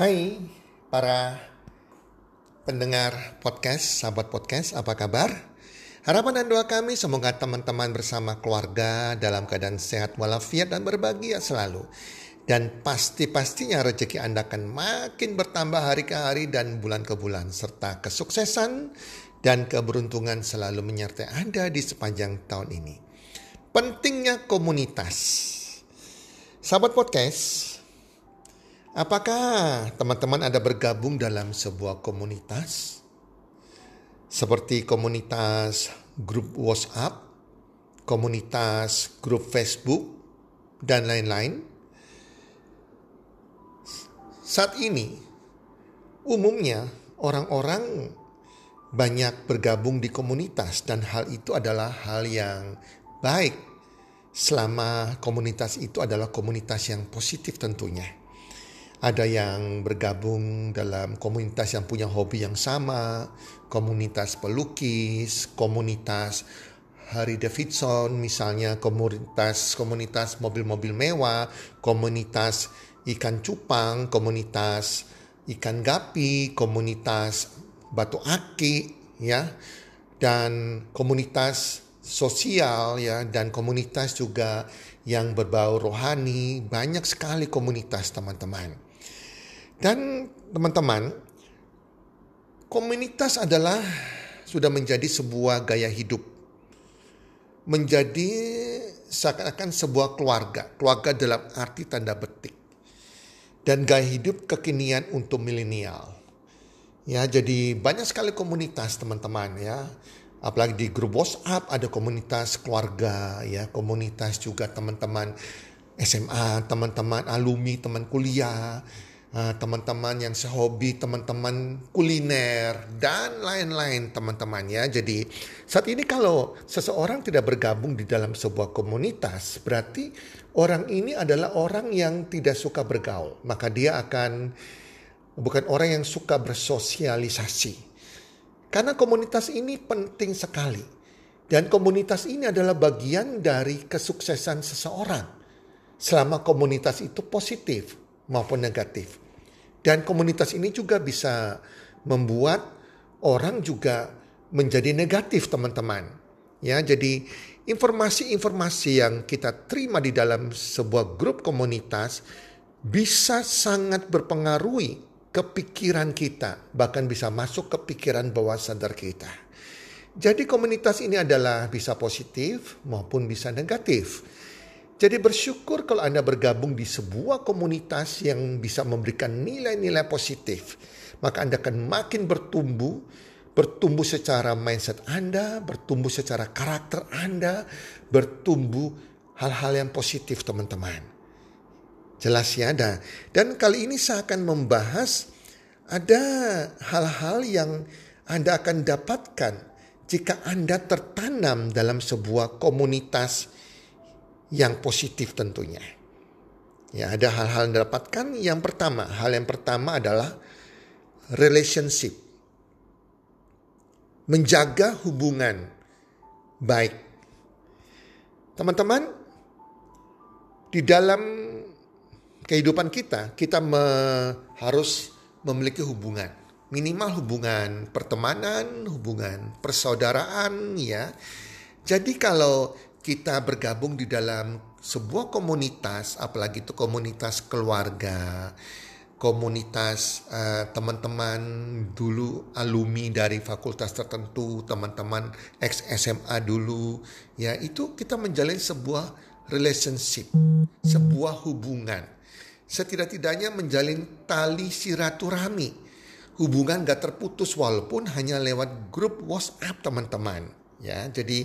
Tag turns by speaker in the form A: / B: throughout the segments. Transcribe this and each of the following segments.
A: Hai para pendengar podcast, sahabat podcast, apa kabar? Harapan dan doa kami semoga teman-teman bersama keluarga dalam keadaan sehat walafiat dan berbahagia selalu. Dan pasti-pastinya rezeki Anda akan makin bertambah hari ke hari dan bulan ke bulan. Serta kesuksesan dan keberuntungan selalu menyertai Anda di sepanjang tahun ini. Pentingnya komunitas. Sahabat podcast, Apakah teman-teman ada bergabung dalam sebuah komunitas? Seperti komunitas grup WhatsApp, komunitas grup Facebook, dan lain-lain. Saat ini, umumnya orang-orang banyak bergabung di komunitas dan hal itu adalah hal yang baik selama komunitas itu adalah komunitas yang positif tentunya ada yang bergabung dalam komunitas yang punya hobi yang sama, komunitas pelukis, komunitas Harry Davidson misalnya, komunitas komunitas mobil-mobil mewah, komunitas ikan cupang, komunitas ikan gapi, komunitas batu aki ya dan komunitas sosial ya dan komunitas juga yang berbau rohani. Banyak sekali komunitas teman-teman dan teman-teman, komunitas adalah sudah menjadi sebuah gaya hidup. Menjadi seakan-akan sebuah keluarga, keluarga dalam arti tanda petik. Dan gaya hidup kekinian untuk milenial. Ya, jadi banyak sekali komunitas teman-teman ya. Apalagi di grup WhatsApp ada komunitas keluarga ya, komunitas juga teman-teman SMA, teman-teman alumni, teman kuliah Ah, teman-teman yang sehobi, teman-teman kuliner, dan lain-lain teman-teman ya. Jadi saat ini kalau seseorang tidak bergabung di dalam sebuah komunitas, berarti orang ini adalah orang yang tidak suka bergaul. Maka dia akan bukan orang yang suka bersosialisasi. Karena komunitas ini penting sekali. Dan komunitas ini adalah bagian dari kesuksesan seseorang. Selama komunitas itu positif maupun negatif. Dan komunitas ini juga bisa membuat orang juga menjadi negatif teman-teman. Ya, jadi informasi-informasi yang kita terima di dalam sebuah grup komunitas bisa sangat berpengaruhi kepikiran kita, bahkan bisa masuk ke pikiran bawah sadar kita. Jadi komunitas ini adalah bisa positif maupun bisa negatif. Jadi bersyukur kalau Anda bergabung di sebuah komunitas yang bisa memberikan nilai-nilai positif. Maka Anda akan makin bertumbuh, bertumbuh secara mindset Anda, bertumbuh secara karakter Anda, bertumbuh hal-hal yang positif teman-teman. Jelas ya ada. Dan kali ini saya akan membahas ada hal-hal yang Anda akan dapatkan jika Anda tertanam dalam sebuah komunitas yang positif tentunya. Ya, ada hal-hal yang didapatkan. Yang pertama, hal yang pertama adalah relationship. Menjaga hubungan baik. Teman-teman, di dalam kehidupan kita, kita me, harus memiliki hubungan. Minimal hubungan pertemanan, hubungan persaudaraan ya. Jadi kalau kita bergabung di dalam sebuah komunitas, apalagi itu komunitas keluarga, komunitas uh, teman-teman dulu alumni dari fakultas tertentu, teman-teman ex SMA dulu, ya itu kita menjalin sebuah relationship, sebuah hubungan. Setidak-tidaknya menjalin tali silaturahmi. Hubungan gak terputus walaupun hanya lewat grup WhatsApp teman-teman. Ya, jadi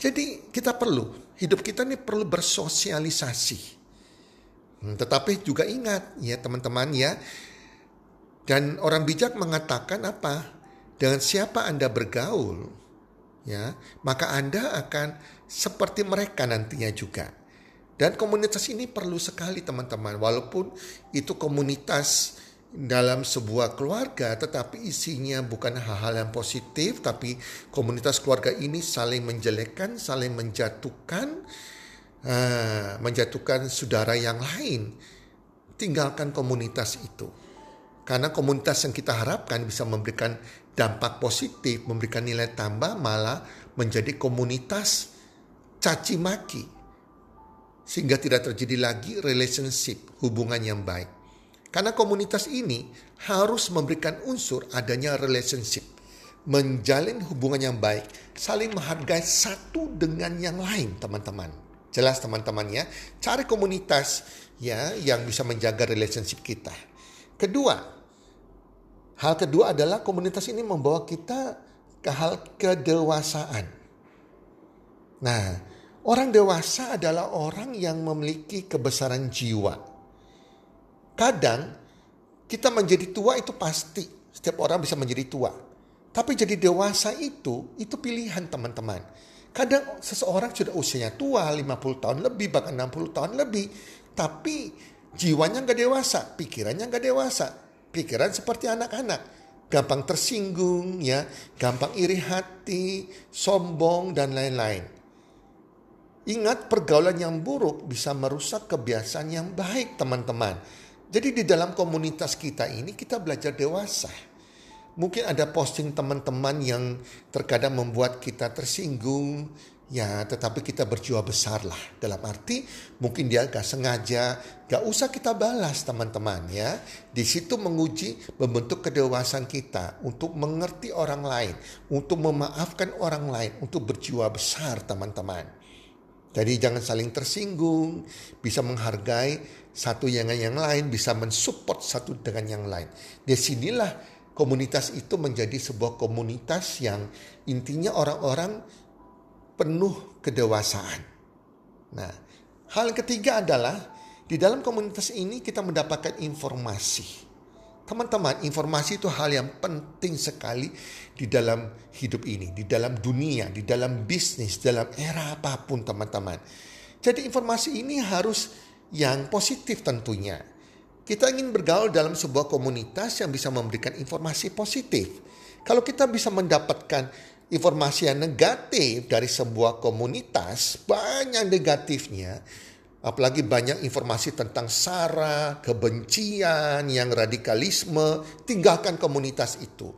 A: jadi kita perlu, hidup kita ini perlu bersosialisasi. Hmm, tetapi juga ingat ya teman-teman ya, dan orang bijak mengatakan apa? Dengan siapa Anda bergaul, ya, maka Anda akan seperti mereka nantinya juga. Dan komunitas ini perlu sekali teman-teman, walaupun itu komunitas dalam sebuah keluarga tetapi isinya bukan hal-hal yang positif tapi komunitas keluarga ini saling menjelekkan, saling menjatuhkan uh, menjatuhkan saudara yang lain. Tinggalkan komunitas itu. Karena komunitas yang kita harapkan bisa memberikan dampak positif, memberikan nilai tambah malah menjadi komunitas caci maki. Sehingga tidak terjadi lagi relationship, hubungan yang baik. Karena komunitas ini harus memberikan unsur adanya relationship. Menjalin hubungan yang baik, saling menghargai satu dengan yang lain teman-teman. Jelas teman-teman ya, cari komunitas ya yang bisa menjaga relationship kita. Kedua, Hal kedua adalah komunitas ini membawa kita ke hal kedewasaan. Nah, orang dewasa adalah orang yang memiliki kebesaran jiwa. Kadang kita menjadi tua itu pasti, setiap orang bisa menjadi tua. Tapi jadi dewasa itu, itu pilihan teman-teman. Kadang seseorang sudah usianya tua, 50 tahun lebih, bahkan 60 tahun lebih. Tapi jiwanya nggak dewasa, pikirannya nggak dewasa pikiran seperti anak-anak, gampang tersinggung ya, gampang iri hati, sombong dan lain-lain. Ingat pergaulan yang buruk bisa merusak kebiasaan yang baik teman-teman. Jadi di dalam komunitas kita ini kita belajar dewasa. Mungkin ada posting teman-teman yang terkadang membuat kita tersinggung, Ya, tetapi kita berjuang besar lah. Dalam arti mungkin dia gak sengaja, gak usah kita balas teman-teman ya. Di situ menguji membentuk kedewasaan kita untuk mengerti orang lain, untuk memaafkan orang lain, untuk berjuang besar teman-teman. Jadi jangan saling tersinggung, bisa menghargai satu yang yang lain, bisa mensupport satu dengan yang lain. Di sinilah komunitas itu menjadi sebuah komunitas yang intinya orang-orang penuh kedewasaan. Nah, hal ketiga adalah di dalam komunitas ini kita mendapatkan informasi. Teman-teman, informasi itu hal yang penting sekali di dalam hidup ini, di dalam dunia, di dalam bisnis, dalam era apa pun teman-teman. Jadi informasi ini harus yang positif tentunya. Kita ingin bergaul dalam sebuah komunitas yang bisa memberikan informasi positif. Kalau kita bisa mendapatkan informasi yang negatif dari sebuah komunitas, banyak negatifnya. Apalagi banyak informasi tentang sara, kebencian, yang radikalisme, tinggalkan komunitas itu.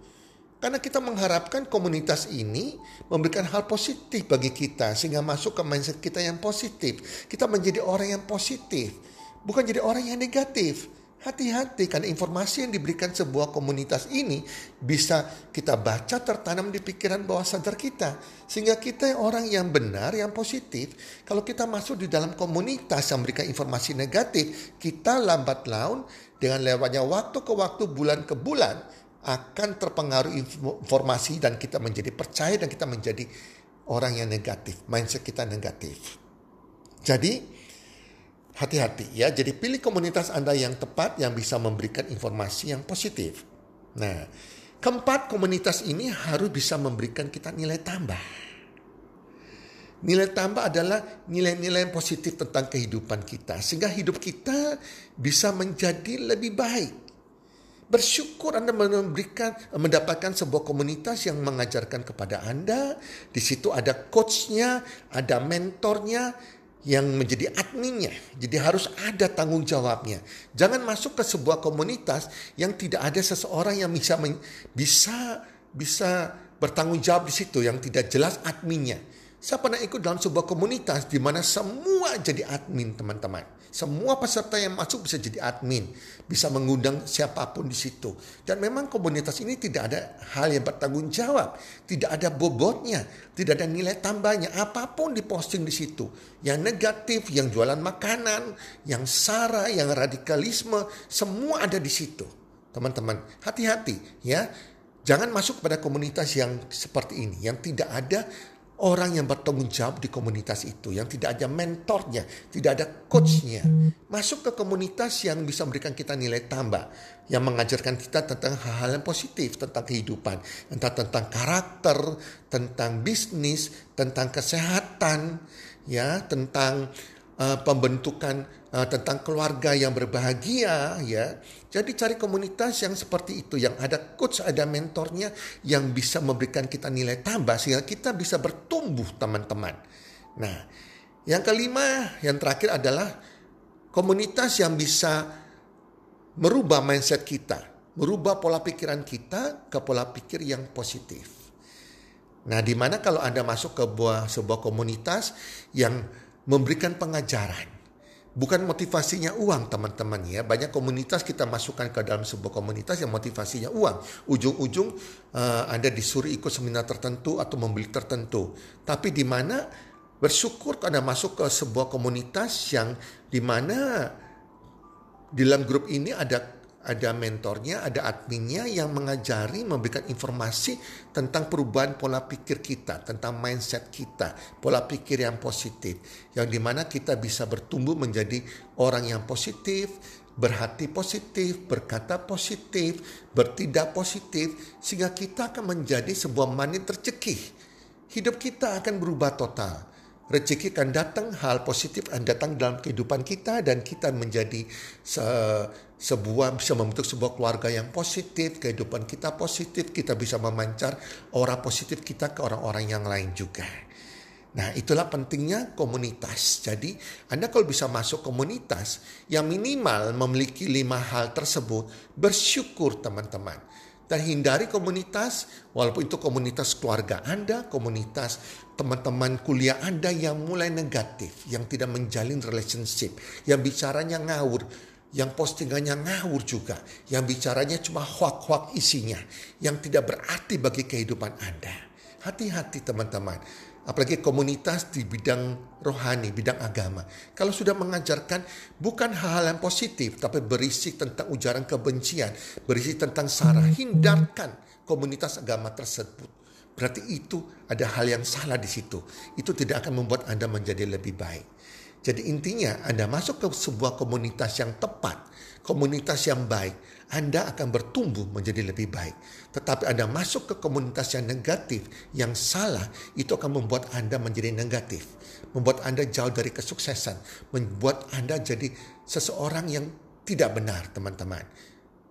A: Karena kita mengharapkan komunitas ini memberikan hal positif bagi kita sehingga masuk ke mindset kita yang positif. Kita menjadi orang yang positif, bukan jadi orang yang negatif. Hati-hati karena informasi yang diberikan sebuah komunitas ini bisa kita baca tertanam di pikiran bawah sadar kita. Sehingga kita orang yang benar, yang positif. Kalau kita masuk di dalam komunitas yang memberikan informasi negatif, kita lambat laun dengan lewatnya waktu ke waktu, bulan ke bulan akan terpengaruh informasi dan kita menjadi percaya dan kita menjadi orang yang negatif. Mindset kita negatif. Jadi hati-hati ya. Jadi pilih komunitas Anda yang tepat yang bisa memberikan informasi yang positif. Nah, keempat komunitas ini harus bisa memberikan kita nilai tambah. Nilai tambah adalah nilai-nilai yang positif tentang kehidupan kita sehingga hidup kita bisa menjadi lebih baik. Bersyukur Anda memberikan mendapatkan sebuah komunitas yang mengajarkan kepada Anda. Di situ ada coachnya, ada mentornya, yang menjadi adminnya. Jadi harus ada tanggung jawabnya. Jangan masuk ke sebuah komunitas yang tidak ada seseorang yang bisa bisa bisa bertanggung jawab di situ yang tidak jelas adminnya. Saya pernah ikut dalam sebuah komunitas di mana semua jadi admin teman-teman. Semua peserta yang masuk bisa jadi admin, bisa mengundang siapa pun di situ. Dan memang komunitas ini tidak ada hal yang bertanggung jawab, tidak ada bobotnya, tidak ada nilai tambahnya, apa pun diposting di situ. Yang negatif, yang jualan makanan, yang sara, yang radikalisme, semua ada di situ. Teman-teman, hati-hati ya. Jangan masuk pada komunitas yang seperti ini, yang tidak ada orang yang bertanggung jawab di komunitas itu, yang tidak ada mentornya, tidak ada coachnya. Masuk ke komunitas yang bisa memberikan kita nilai tambah, yang mengajarkan kita tentang hal-hal yang positif, tentang kehidupan, entah tentang karakter, tentang bisnis, tentang kesehatan, ya, tentang uh, pembentukan uh, tentang keluarga yang berbahagia, ya jadi cari komunitas yang seperti itu, yang ada coach, ada mentornya, yang bisa memberikan kita nilai tambah sehingga kita bisa bertumbuh teman-teman. Nah, yang kelima, yang terakhir adalah komunitas yang bisa merubah mindset kita. merubah pola pikiran kita ke pola pikir yang positif. Nah, di mana kalau Anda masuk ke sebuah, sebuah komunitas yang memberikan pengajaran, bukan motivasinya uang teman-teman ya. Banyak komunitas kita masukkan ke dalam sebuah komunitas yang motivasinya uang. Ujung-ujung uh, Anda disuruh ikut seminar tertentu atau membeli tertentu. Tapi di mana bersyukur Anda masuk ke sebuah komunitas yang di mana di dalam grup ini ada ada mentornya, ada adminnya yang mengajari, memberikan informasi tentang perubahan pola pikir kita, tentang mindset kita, pola pikir yang positif, yang di mana kita bisa bertumbuh menjadi orang yang positif, berhati positif, berkata positif, bertindak positif, sehingga kita akan menjadi sebuah manis tercekih. Hidup kita akan berubah total rezeki akan datang, hal positif akan datang dalam kehidupan kita dan kita menjadi se sebuah bisa membentuk sebuah keluarga yang positif, kehidupan kita positif, kita bisa memancar aura positif kita ke orang-orang yang lain juga. Nah, itulah pentingnya komunitas. Jadi, Anda kalau bisa masuk komunitas yang minimal memiliki lima hal tersebut, bersyukur teman-teman dan hindari komunitas walaupun itu komunitas keluarga Anda, komunitas teman-teman kuliah Anda yang mulai negatif, yang tidak menjalin relationship, yang bicaranya ngawur, yang postingannya ngawur juga, yang bicaranya cuma hoak-hoak isinya, yang tidak berarti bagi kehidupan Anda. Hati-hati teman-teman apalagi komunitas di bidang rohani, bidang agama. Kalau sudah mengajarkan bukan hal-hal yang positif, tapi berisi tentang ujaran kebencian, berisi tentang sara, hindarkan komunitas agama tersebut. Berarti itu ada hal yang salah di situ. Itu tidak akan membuat Anda menjadi lebih baik. Jadi intinya Anda masuk ke sebuah komunitas yang tepat, komunitas yang baik, Anda akan bertumbuh menjadi lebih baik. Tetapi Anda masuk ke komunitas yang negatif, yang salah, itu akan membuat Anda menjadi negatif. Membuat Anda jauh dari kesuksesan. Membuat Anda jadi seseorang yang tidak benar, teman-teman.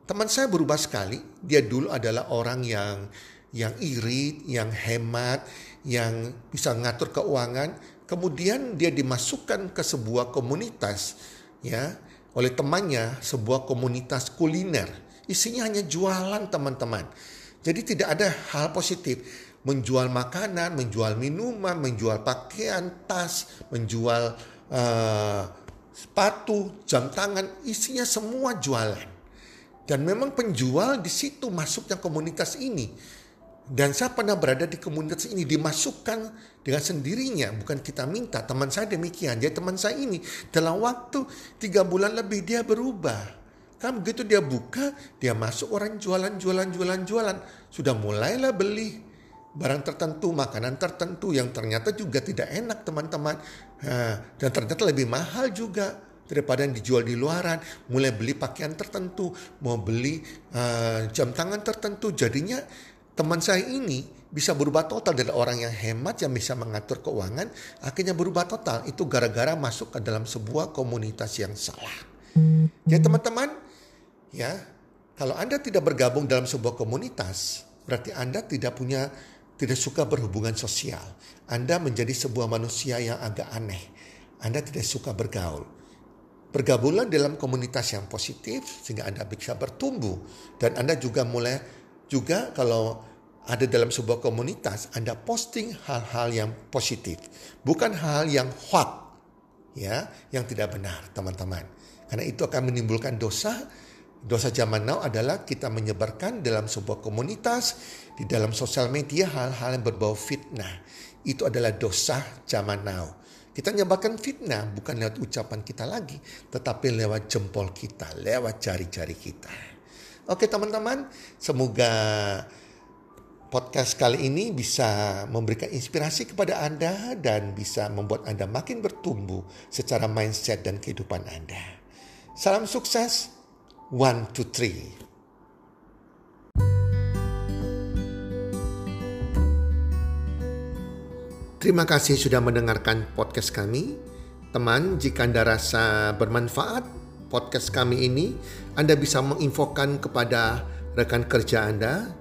A: Teman saya berubah sekali. Dia dulu adalah orang yang yang irit, yang hemat, yang bisa ngatur keuangan. Kemudian dia dimasukkan ke sebuah komunitas, ya, oleh temannya sebuah komunitas kuliner. Isinya hanya jualan teman-teman. Jadi tidak ada hal positif. Menjual makanan, menjual minuman, menjual pakaian, tas, menjual uh, sepatu, jam tangan, isinya semua jualan. Dan memang penjual di situ masuknya komunitas ini dan saya pernah berada di komunitas ini dimasukkan dengan sendirinya, bukan kita minta. Teman saya demikian, jadi teman saya ini dalam waktu tiga bulan lebih dia berubah. Kan begitu dia buka, dia masuk orang jualan, jualan, jualan, jualan. Sudah mulailah beli barang tertentu, makanan tertentu yang ternyata juga tidak enak teman-teman. dan ternyata lebih mahal juga daripada yang dijual di luaran. Mulai beli pakaian tertentu, mau beli uh, jam tangan tertentu. Jadinya teman saya ini bisa berubah total dari orang yang hemat yang bisa mengatur keuangan akhirnya berubah total itu gara-gara masuk ke dalam sebuah komunitas yang salah. Jadi teman-teman ya kalau Anda tidak bergabung dalam sebuah komunitas berarti Anda tidak punya tidak suka berhubungan sosial. Anda menjadi sebuah manusia yang agak aneh. Anda tidak suka bergaul. Bergabunglah dalam komunitas yang positif sehingga Anda bisa bertumbuh dan Anda juga mulai juga kalau ada dalam sebuah komunitas, Anda posting hal-hal yang positif, bukan hal yang hoax, ya, yang tidak benar, teman-teman. Karena itu akan menimbulkan dosa. Dosa zaman now adalah kita menyebarkan dalam sebuah komunitas, di dalam sosial media hal-hal yang berbau fitnah. Itu adalah dosa zaman now. Kita menyebarkan fitnah bukan lewat ucapan kita lagi, tetapi lewat jempol kita, lewat jari-jari kita. Oke teman-teman, semoga podcast kali ini bisa memberikan inspirasi kepada Anda dan bisa membuat Anda makin bertumbuh secara mindset dan kehidupan Anda. Salam sukses, one, two, three. Terima kasih sudah mendengarkan podcast kami. Teman, jika Anda rasa bermanfaat, podcast kami ini, Anda bisa menginfokan kepada rekan kerja Anda,